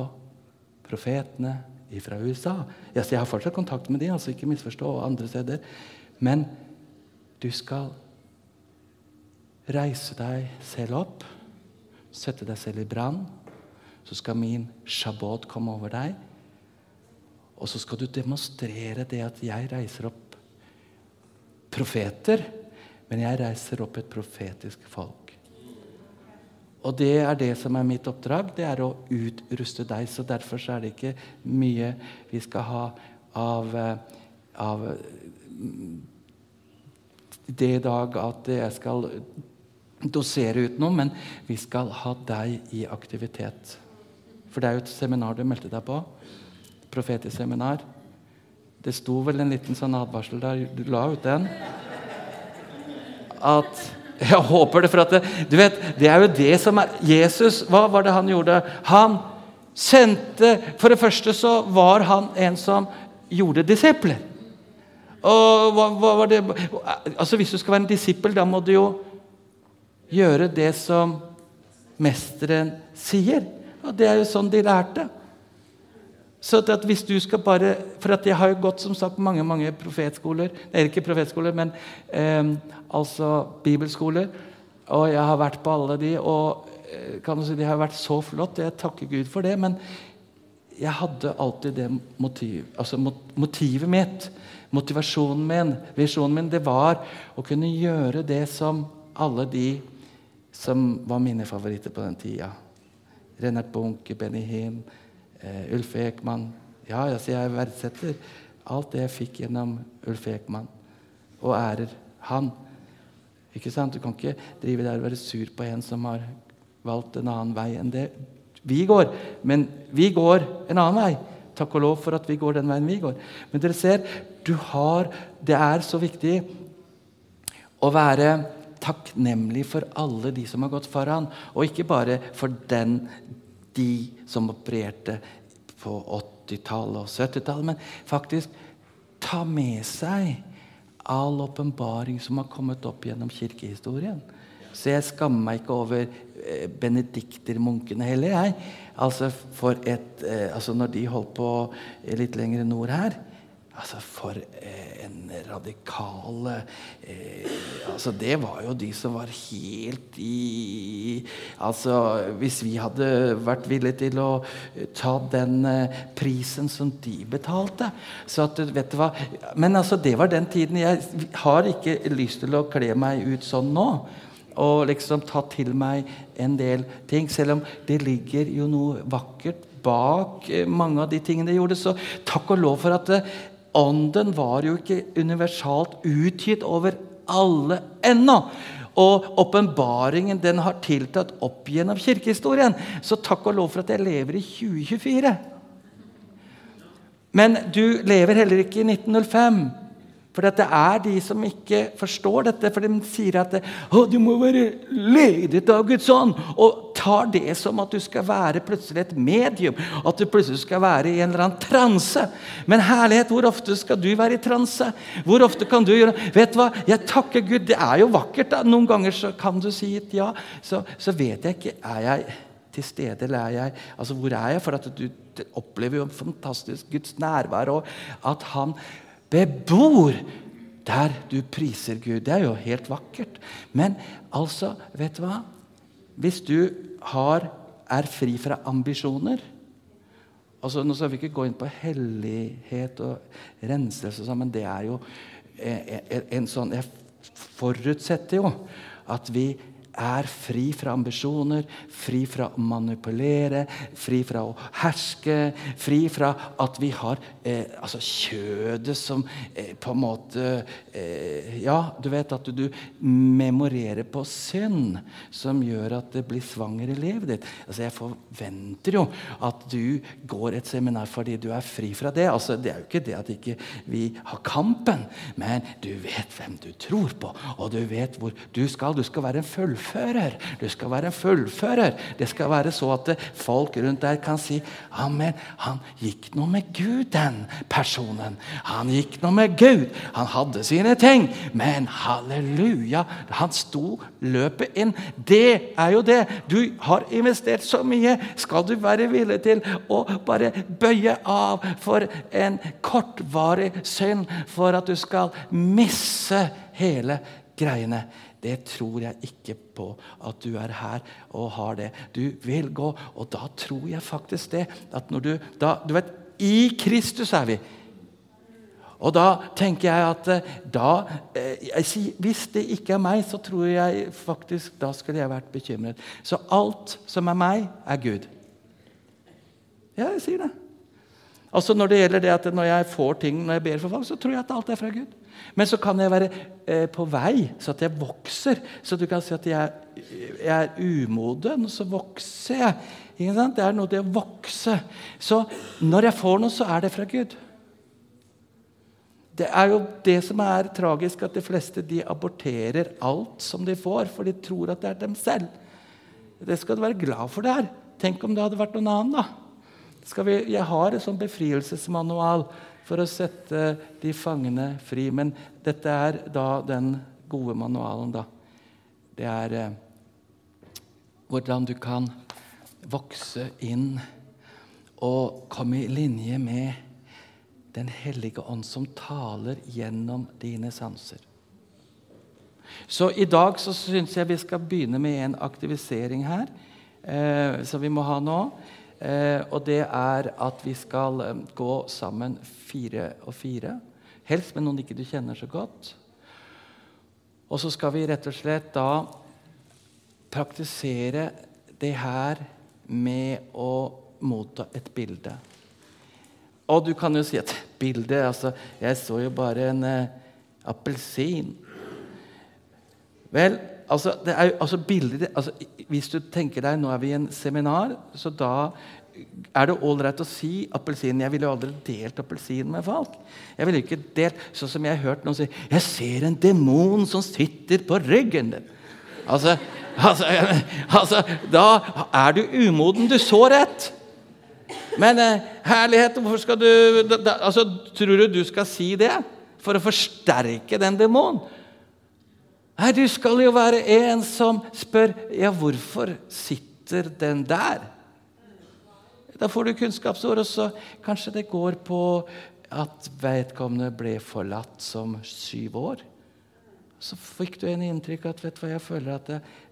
Speaker 3: profetene fra USA. Jeg har fortsatt kontakt med dem, altså ikke misforstå, andre steder. Men du skal reise deg selv opp, sette deg selv i brann. Så skal min shabbat komme over deg. Og så skal du demonstrere det at jeg reiser opp profeter, men jeg reiser opp et profetisk folk. Og det er det som er mitt oppdrag. Det er å utruste deg. Så derfor så er det ikke mye vi skal ha av, eh, av det i dag at jeg skal dosere ut noe, men vi skal ha deg i aktivitet. For det er jo et seminar du meldte deg på. Profetisk seminar. Det sto vel en liten sånn advarsel der. Du la ut den. At Jeg håper det, for at det, du vet, det er jo det som er Jesus, hva var det han gjorde? Han sendte For det første så var han en som gjorde disipler. Og hva, hva var det Altså Hvis du skal være en disippel, da må du jo gjøre det som mesteren sier. Og det er jo sånn de lærte. Så at hvis du skal bare, For jeg har jo gått som sagt mange mange profetskoler Nei, ikke profetskoler, men eh, altså bibelskoler. Og jeg har vært på alle de, og eh, kan du si, de har vært så flott. Jeg takker Gud for det. Men jeg hadde alltid det motiv, altså motivet mitt, motivasjonen min, visjonen min, det var å kunne gjøre det som alle de som var mine favoritter på den tida. Rennert Bunke, Benny Hinn, uh, Ulf Ekman. Ja, altså jeg verdsetter alt det jeg fikk gjennom Ulf Ekman, og ærer han. Ikke sant? Du kan ikke drive der og være sur på en som har valgt en annen vei enn det vi går. Men vi går en annen vei. Takk og lov for at vi går den veien vi går. Men dere ser, du har, det er så viktig å være takknemlig for alle de som har gått foran, og ikke bare for den de som opererte på 80-tallet og 70-tallet, men faktisk ta med seg all åpenbaring som har kommet opp gjennom kirkehistorien. Så jeg skammer meg ikke over eh, benediktermunkene heller. jeg. Altså, et, eh, altså Når de holdt på litt lenger nord her Altså, For eh, en radikal eh, altså Det var jo de som var helt i altså Hvis vi hadde vært villige til å ta den eh, prisen som de betalte så at, vet du hva, Men altså, det var den tiden. Jeg har ikke lyst til å kle meg ut sånn nå og liksom ta til meg en del ting. Selv om det ligger jo noe vakkert bak eh, mange av de tingene de gjorde. Så takk og lov for at eh, Ånden var jo ikke universalt utgitt over alle ennå. Og åpenbaringen den har tiltatt opp gjennom kirkehistorien. Så takk og lov for at jeg lever i 2024. Men du lever heller ikke i 1905. For det er de som ikke forstår dette, for de sier at du må være ledet av Guds ånd. Og tar det som at du skal være plutselig et medium. At du plutselig skal være i en eller annen transe. Men herlighet, hvor ofte skal du være i transe? Hvor ofte kan du gjøre Vet du hva, jeg takker Gud. Det er jo vakkert. da. Noen ganger så kan du si et ja. Så, så vet jeg ikke Er jeg til stede, eller er jeg Altså, hvor er jeg? For at du opplever jo en fantastisk Guds nærvær, og at han bebor der du priser Gud. Det er jo helt vakkert. Men altså, vet du hva? Hvis du har, er fri fra ambisjoner altså Nå skal vi ikke gå inn på hellighet og renselse, sånn, men det er jo en, en sånn Jeg forutsetter jo at vi er fri fra ambisjoner, fri fra å manipulere, fri fra å herske, fri fra at vi har eh, altså kjødet som eh, på en måte eh, Ja, du vet at du, du memorerer på synd, som gjør at det blir svanger i livet ditt. Altså, Jeg forventer jo at du går et seminar fordi du er fri fra det. Altså, Det er jo ikke det at ikke vi har kampen, men du vet hvem du tror på, og du vet hvor du skal. Du skal være en fullfører fullfører. Du skal være en fullfører. Det skal være så at folk rundt der kan si Amen. Han gikk nå med Gud, den personen. Han gikk nå med Gud. Han hadde sine ting. Men halleluja, han sto løpet inn. Det er jo det. Du har investert så mye. Skal du være villig til å bare bøye av for en kortvarig synd for at du skal misse hele greiene? Det tror jeg ikke på at du er her og har det. Du vil gå. Og da tror jeg faktisk det. At når du da, Du vet, i Kristus er vi. Og da tenker jeg at eh, da eh, jeg sier, Hvis det ikke er meg, så tror jeg faktisk da skulle jeg vært bekymret. Så alt som er meg, er Gud. Ja, jeg sier det. Altså Når det gjelder det at når jeg får ting når jeg ber for folk, så tror jeg at alt er fra Gud. Men så kan jeg være eh, på vei, så at jeg vokser. Så du kan si at jeg, jeg er umoden, og så vokser jeg. Det er noe det å vokse. Så når jeg får noe, så er det fra Gud. Det er jo det som er tragisk, at de fleste de aborterer alt som de får, for de tror at det er dem selv. Det skal du være glad for der. Tenk om det hadde vært noen annen, da. Vi, jeg har en sånn befrielsesmanual for å sette de fangene fri. Men dette er da den gode manualen, da. Det er eh, hvordan du kan vokse inn og komme i linje med Den hellige ånd, som taler gjennom dine sanser. Så i dag så syns jeg vi skal begynne med en aktivisering her, eh, som vi må ha nå. Eh, og det er at vi skal eh, gå sammen fire og fire. Helst med noen ikke du kjenner så godt. Og så skal vi rett og slett da praktisere det her med å motta et bilde. Og du kan jo si at bilde altså, Jeg så jo bare en eh, appelsin. Vel, altså, det er altså bilder, altså, Hvis du tenker deg Nå er vi i en seminar, så da er det ålreit å si appelsin. Jeg ville jo aldri delt appelsin med folk. Jeg ville ikke delt, Sånn som jeg har hørt noen si 'Jeg ser en demon som sitter på ryggen din'. Altså, altså, altså Da er du umoden. Du så rett. Men eh, herlighet, hvorfor skal du da, da, altså, Tror du du skal si det for å forsterke den demonen? Nei, du skal jo være en som spør ja, hvorfor sitter den der? Da får du kunnskapsord, og så kanskje det går på at vedkommende ble forlatt som syv år. Så fikk du en inntrykk at vet du hva, jeg føler at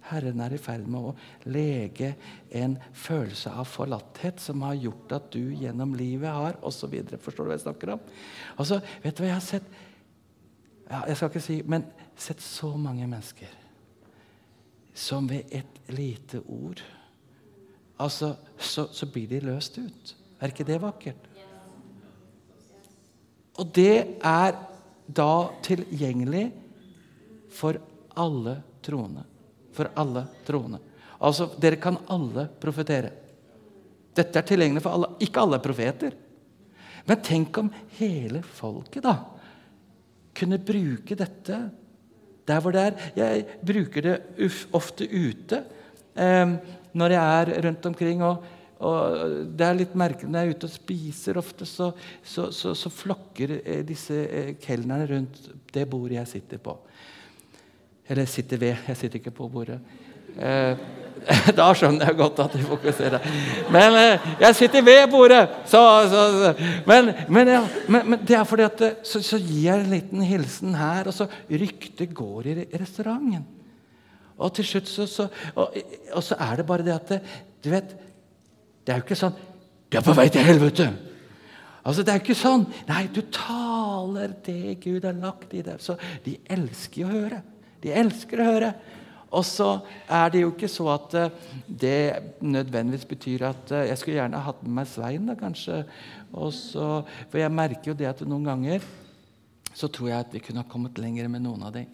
Speaker 3: Herren er i ferd med å lege en følelse av forlatthet som har gjort at du gjennom livet har osv. Forstår du hva jeg snakker om? Og så, vet du hva jeg har sett? Ja, jeg skal ikke si, men sett så mange mennesker som ved et lite ord altså, så, så blir de løst ut. Er ikke det vakkert? Og det er da tilgjengelig for alle troende. For alle troende. Altså, dere kan alle profetere. Dette er tilgjengelig for alle. Ikke alle profeter. Men tenk om hele folket da kunne bruke dette der hvor det er. Jeg bruker det ofte ute eh, når jeg er rundt omkring. og, og Det er litt merkelig når jeg er ute og spiser. Ofte så, så, så, så flokker eh, disse eh, kelnerne rundt det bordet jeg sitter på. Eller sitter ved. Jeg sitter ikke på bordet. Eh, da skjønner jeg godt at de fokuserer. Men eh, jeg sitter ved bordet! Så, så, så. Men, men, ja, men, men, det er fordi at eh, så, gir jeg en liten hilsen her, og så ryktet går i restauranten. Og til slutt så, og, og, så er det bare det at Du vet, det er jo ikke sånn Du er på vei til helvete! Altså, Det er jo ikke sånn. Nei, du taler det Gud har lagt i deg. Så de elsker å høre. De elsker å høre. Og så er det jo ikke så at eh, det nødvendigvis betyr at eh, Jeg skulle gjerne hatt med meg Svein, da, kanskje. Så, for jeg merker jo det at noen ganger så tror jeg at vi kunne ha kommet lenger med noen av dem.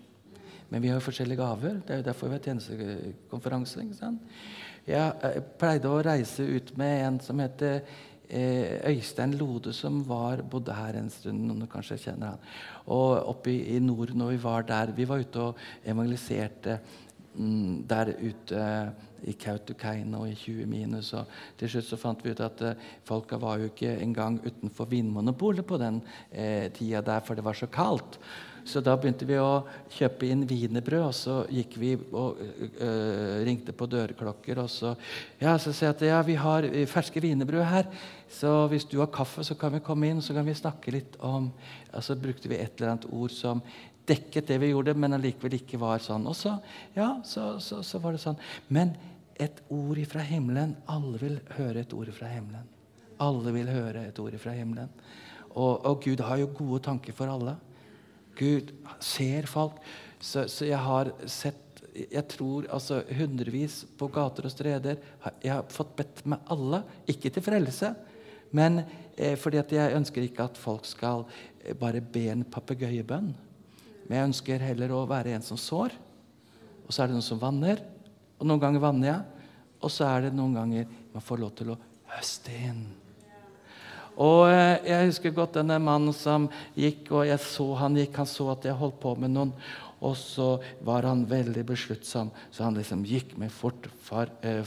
Speaker 3: Men vi har jo forskjellige gaver. Det er jo derfor vi har tjenestekonferanse. ikke sant? Jeg pleide å reise ut med en som heter eh, Øystein Lode, som var, bodde her en stund. noen kanskje kjenner han. Og oppe i, i nord, når vi var der Vi var ute og evangeliserte der ute i Kautokeino i 20 minus. og Til slutt så fant vi ut at uh, folka var jo ikke engang utenfor Vinmonopolet på den eh, tida der, for det var så kaldt. Så da begynte vi å kjøpe inn wienerbrød, og så gikk vi og øh, ringte på dørklokker. Og så, ja, så sa jeg at ja, vi har ferske wienerbrød her, så hvis du har kaffe, så kan vi komme inn så kan vi snakke litt om så brukte vi et eller annet ord som dekket det vi gjorde, men allikevel ikke var sånn. Og så, ja, så, så, så var det sånn. Men et ord fra himmelen Alle vil høre et ord fra himmelen. Alle vil høre et ord fra himmelen. Og, og, Gud har jo gode tanker for alle. Gud ser folk. Så, så jeg har sett jeg tror altså hundrevis på gater og streder. Jeg har fått bedt med alle, ikke til frelse, men eh, fordi at jeg ønsker ikke at folk skal eh, bare be en papegøyebønn. Men jeg ønsker heller å være en som sår. Og så er det noen som vanner. Og noen ganger vanner jeg. Og så er det noen ganger man får lov til å høste inn. Og eh, Jeg husker godt denne mannen som gikk, og jeg så han gikk. Han så at jeg holdt på med noen. Og så var han veldig besluttsom, så han liksom gikk med fort far, øh,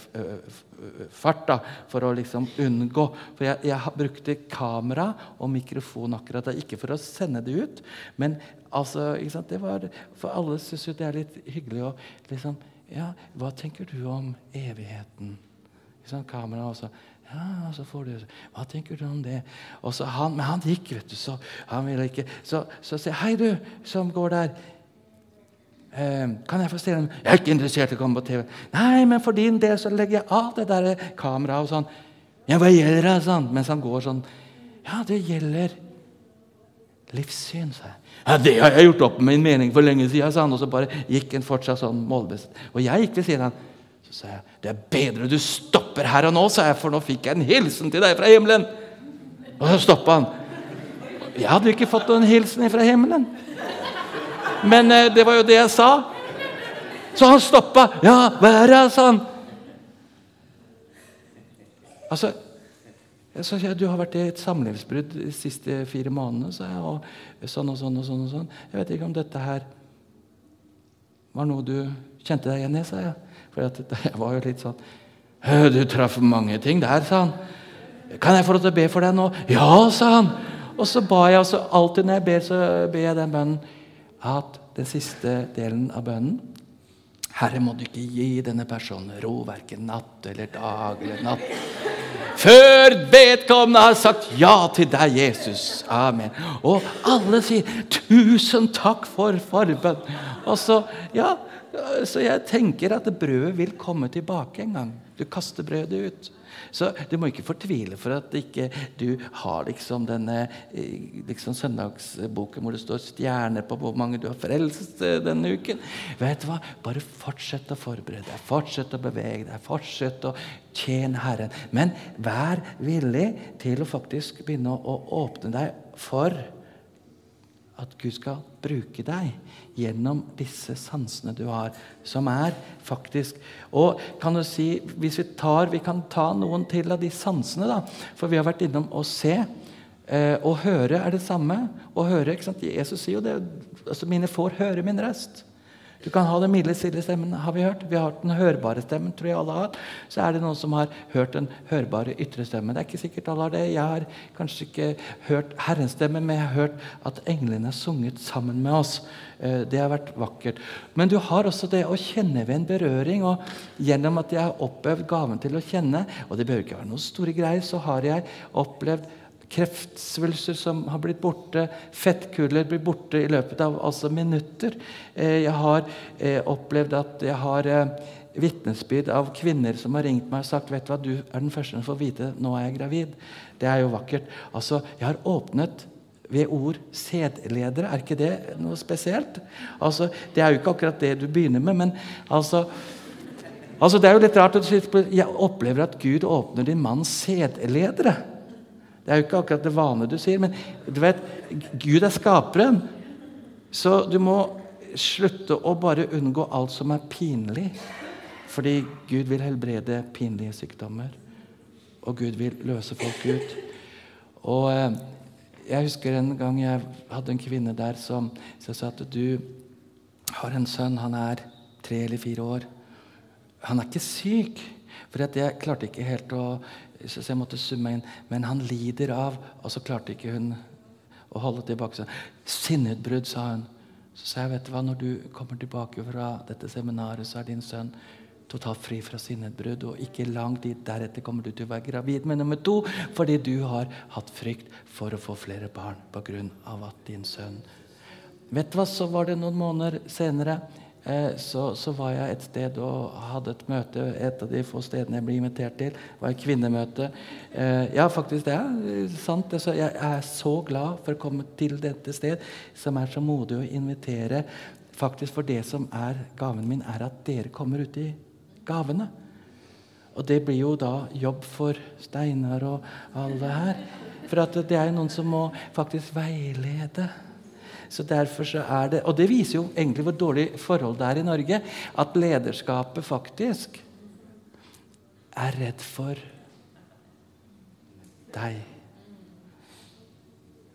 Speaker 3: fart da, for å liksom unngå. For jeg, jeg, brukte kamera og mikrofon akkurat da, ikke for å sende det ut. Men altså, det var, for alle syns jo det er litt hyggelig å liksom Ja, hva tenker du om evigheten? Kamera også. Ja, så får du Hva tenker du om det? Han, men han gikk, vet du. Så han ville ikke Så, så sier Hei, du som går der. Eh, kan jeg få stille en Jeg er ikke interessert i å komme på TV. Nei, men for din del så legger jeg av det der kameraet og sånn. Ja, hva gjelder det? Sånn? Mens han går sånn. Ja, det gjelder livssyn, sa jeg. Ja, det har jeg gjort opp med min mening for lenge siden, sa han. Og så bare gikk han fortsatt sånn målbevisst. Og jeg gikk ved siden av han. Så sa jeg, det er bedre du stopper her og nå, sa jeg, for nå fikk jeg en hilsen til deg fra himmelen. Og så stoppa han. Jeg hadde ikke fått noen hilsen fra himmelen. Men eh, det var jo det jeg sa. Så han stoppa. 'Ja, hva er det?' sa han. Altså, sa, ja, 'Du har vært i et samlivsbrudd de siste fire månedene', sa jeg. Og sånn og sånn og sånn. og sånn. 'Jeg vet ikke om dette her var noe du kjente deg igjen i', sa jeg. For jeg var jo litt sånn 'Du traff mange ting der', sa han. 'Kan jeg få lov til å be for deg nå?' 'Ja', sa han. Og så ba jeg, altså alltid når jeg ber, så ber jeg den bønnen at den siste delen av bønnen Herre, må du ikke gi denne personen ro, verken natt eller dag eller natt. Før vedkommende har sagt ja til deg, Jesus. Amen. Og alle sier 'tusen takk for forbønn'. Og så, ja, så jeg tenker at brødet vil komme tilbake en gang. Du kaster brødet ut. Så du må ikke fortvile for at ikke du har liksom denne eh, liksom søndagsboken hvor det står stjerner på hvor mange du har frelst eh, denne uken. Vet du hva? Bare fortsett å forberede deg, fortsett å bevege deg, fortsett å tjene Herren. Men vær villig til å faktisk begynne å åpne deg for at Gud skal bruke deg gjennom disse sansene du har, som er faktisk Og kan du si, hvis vi tar, vi kan ta noen til av de sansene, da, for vi har vært innom å se. Eh, og høre er det samme. Å høre, ikke sant? Jesus sier jo det. altså Mine får høre min røst. Du kan ha den milde, stille stemmen, har vi hørt. Vi har den hørbare stemmen, tror jeg alle har. Så er det noen som har hørt den hørbare ytre stemmen. Det er ikke sikkert alle har det. Jeg har kanskje ikke hørt Herrens stemme, men jeg har hørt at englene har sunget sammen med oss. Eh, det har vært vakkert. Men du har også det å kjenne ved en berøring. Og gjennom at jeg har opplevd gaven til å kjenne, og det bør ikke være noen store greier, så har jeg opplevd kreftsvulster som har blitt borte, fettkuler blir borte i løpet av altså minutter. Eh, jeg har eh, opplevd at jeg har eh, vitnesbyrd av kvinner som har ringt meg og sagt vet du hva, du er den første som får vite nå er jeg gravid. Det er jo vakkert. Altså, Jeg har åpnet ved ord sædledere. Er ikke det noe spesielt? Altså, Det er jo ikke akkurat det du begynner med, men altså Altså, Det er jo litt rart jeg opplever at Gud åpner din manns sædledere. Det er jo ikke akkurat det vanlige du sier, men du vet, Gud er skaperen. Så du må slutte å bare unngå alt som er pinlig. Fordi Gud vil helbrede pinlige sykdommer. Og Gud vil løse folk ut. Og eh, Jeg husker en gang jeg hadde en kvinne der som sa at du har en sønn, han er tre eller fire år. Han er ikke syk. For jeg klarte ikke helt å så jeg måtte summe inn. Men han lider av Og så klarte ikke hun å holde tilbake. Så, Sinneutbrudd, sa hun. Så sa jeg, vet du hva, når du kommer tilbake fra dette seminaret, så er din sønn totalt fri fra sinneutbrudd. Og ikke lang tid deretter kommer du til å være gravid med nummer to fordi du har hatt frykt for å få flere barn pga. at din sønn Vet du hva, så var det noen måneder senere så, så, var jeg et sted og hadde et møte. Et av de få stedene jeg ble invitert til, var et kvinnemøte. Eh, ja, faktisk det er sant. Jeg er så glad for å komme til dette sted, som er så modig å invitere. Faktisk For det som er gaven min, er at dere kommer ut i gavene. Og det blir jo da jobb for Steinar og alle her. For det er noen som må faktisk veilede. Så derfor så er det, Og det viser jo egentlig hvor dårlig forhold det er i Norge. At lederskapet faktisk er redd for deg.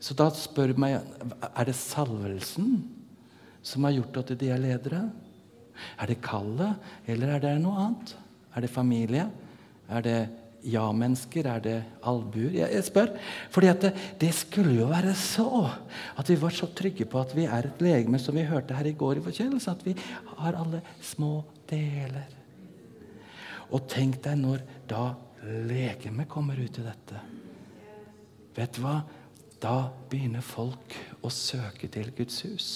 Speaker 3: Så da spør meg er det salvelsen som har gjort at de er ledere. Er det kallet, eller er det noe annet? Er det familie? Er det ja-mennesker? Er det albuer? Jeg, spør. Fordi det, det, skulle jo være så at vi var så trygge på at vi er et legeme, som vi hørte her i går i forkjølelse, at vi har alle små deler. Og tenk deg når da legemet kommer ut i dette. Vet du hva? Da begynner folk å søke til Guds hus.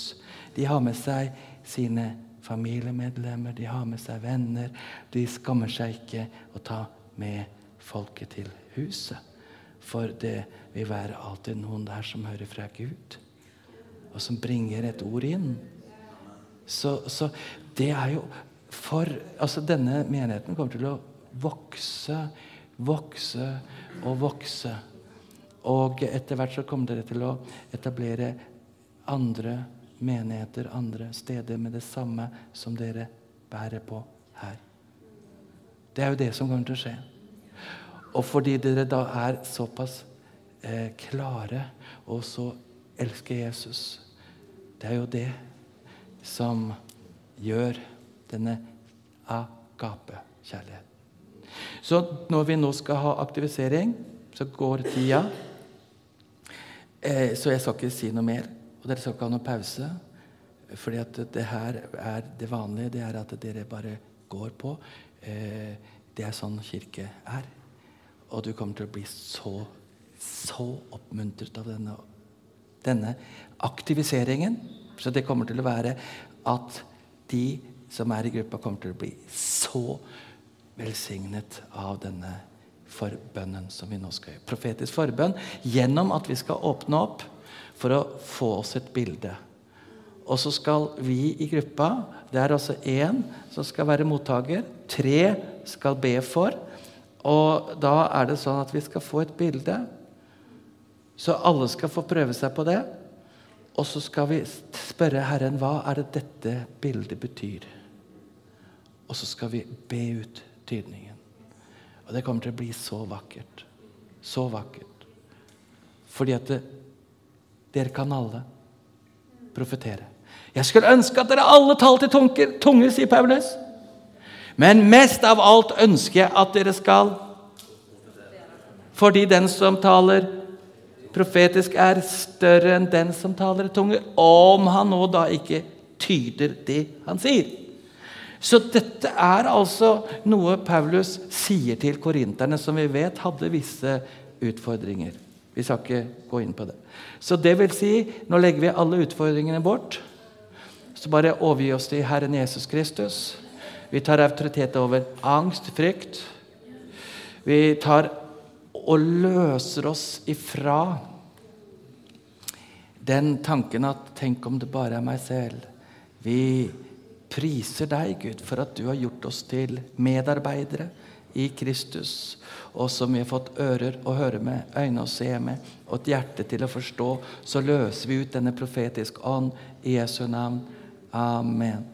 Speaker 3: De har med seg sine familiemedlemmer, de har med seg venner. De skammer seg ikke å ta med folket til huset. For det vil være alltid noen der som hører fra Gud, og som bringer et ord inn. Så, så det er jo for altså Denne menigheten kommer til å vokse, vokse og vokse. Og etter hvert så kommer dere til å etablere andre menigheter, andre steder med det samme som dere bærer på her. Det er jo det som kommer til å skje. Og fordi dere da er såpass eh, klare og så elsker Jesus Det er jo det som gjør denne agape-kjærligheten. Så når vi nå skal ha aktivisering, så går tida. Eh, så jeg skal ikke si noe mer. Og dere skal ikke ha noen pause. fordi at det her er det vanlige. Det er at dere bare går på. Eh, det er sånn kirke er. Og du kommer til å bli så, så oppmuntret av denne, denne aktiviseringen. Så det kommer til å være at de som er i gruppa, kommer til å bli så velsignet av denne forbønnen som vi nå skal gjøre. Profetisk forbønn gjennom at vi skal åpne opp for å få oss et bilde. Og så skal vi i gruppa Det er altså én som skal være mottaker. Tre skal be for. Og da er det sånn at vi skal få et bilde. Så alle skal få prøve seg på det. Og så skal vi spørre Herren hva er det dette bildet betyr. Og så skal vi be ut tydningen. Og det kommer til å bli så vakkert. Så vakkert. Fordi at det, dere kan alle profetere. Jeg skulle ønske at dere alle talte i tunger, sier Paulus. Men mest av alt ønsker jeg at dere skal Fordi den som taler profetisk, er større enn den som taler i tunger, om han nå da ikke tyder det han sier. Så dette er altså noe Paulus sier til korinterne, som vi vet hadde visse utfordringer. Vi skal ikke gå inn på det. Så det vil si, nå legger vi alle utfordringene bort. Så bare overgi oss til Herren Jesus Kristus. Vi tar autoritet over angst, frykt. Vi tar og løser oss ifra den tanken at 'tenk om det bare er meg selv'. Vi priser deg, Gud, for at du har gjort oss til medarbeidere i Kristus, og som vi har fått ører å høre med, øyne å se med, og et hjerte til å forstå, så løser vi ut denne profetiske ånd i Jesu navn. Amen.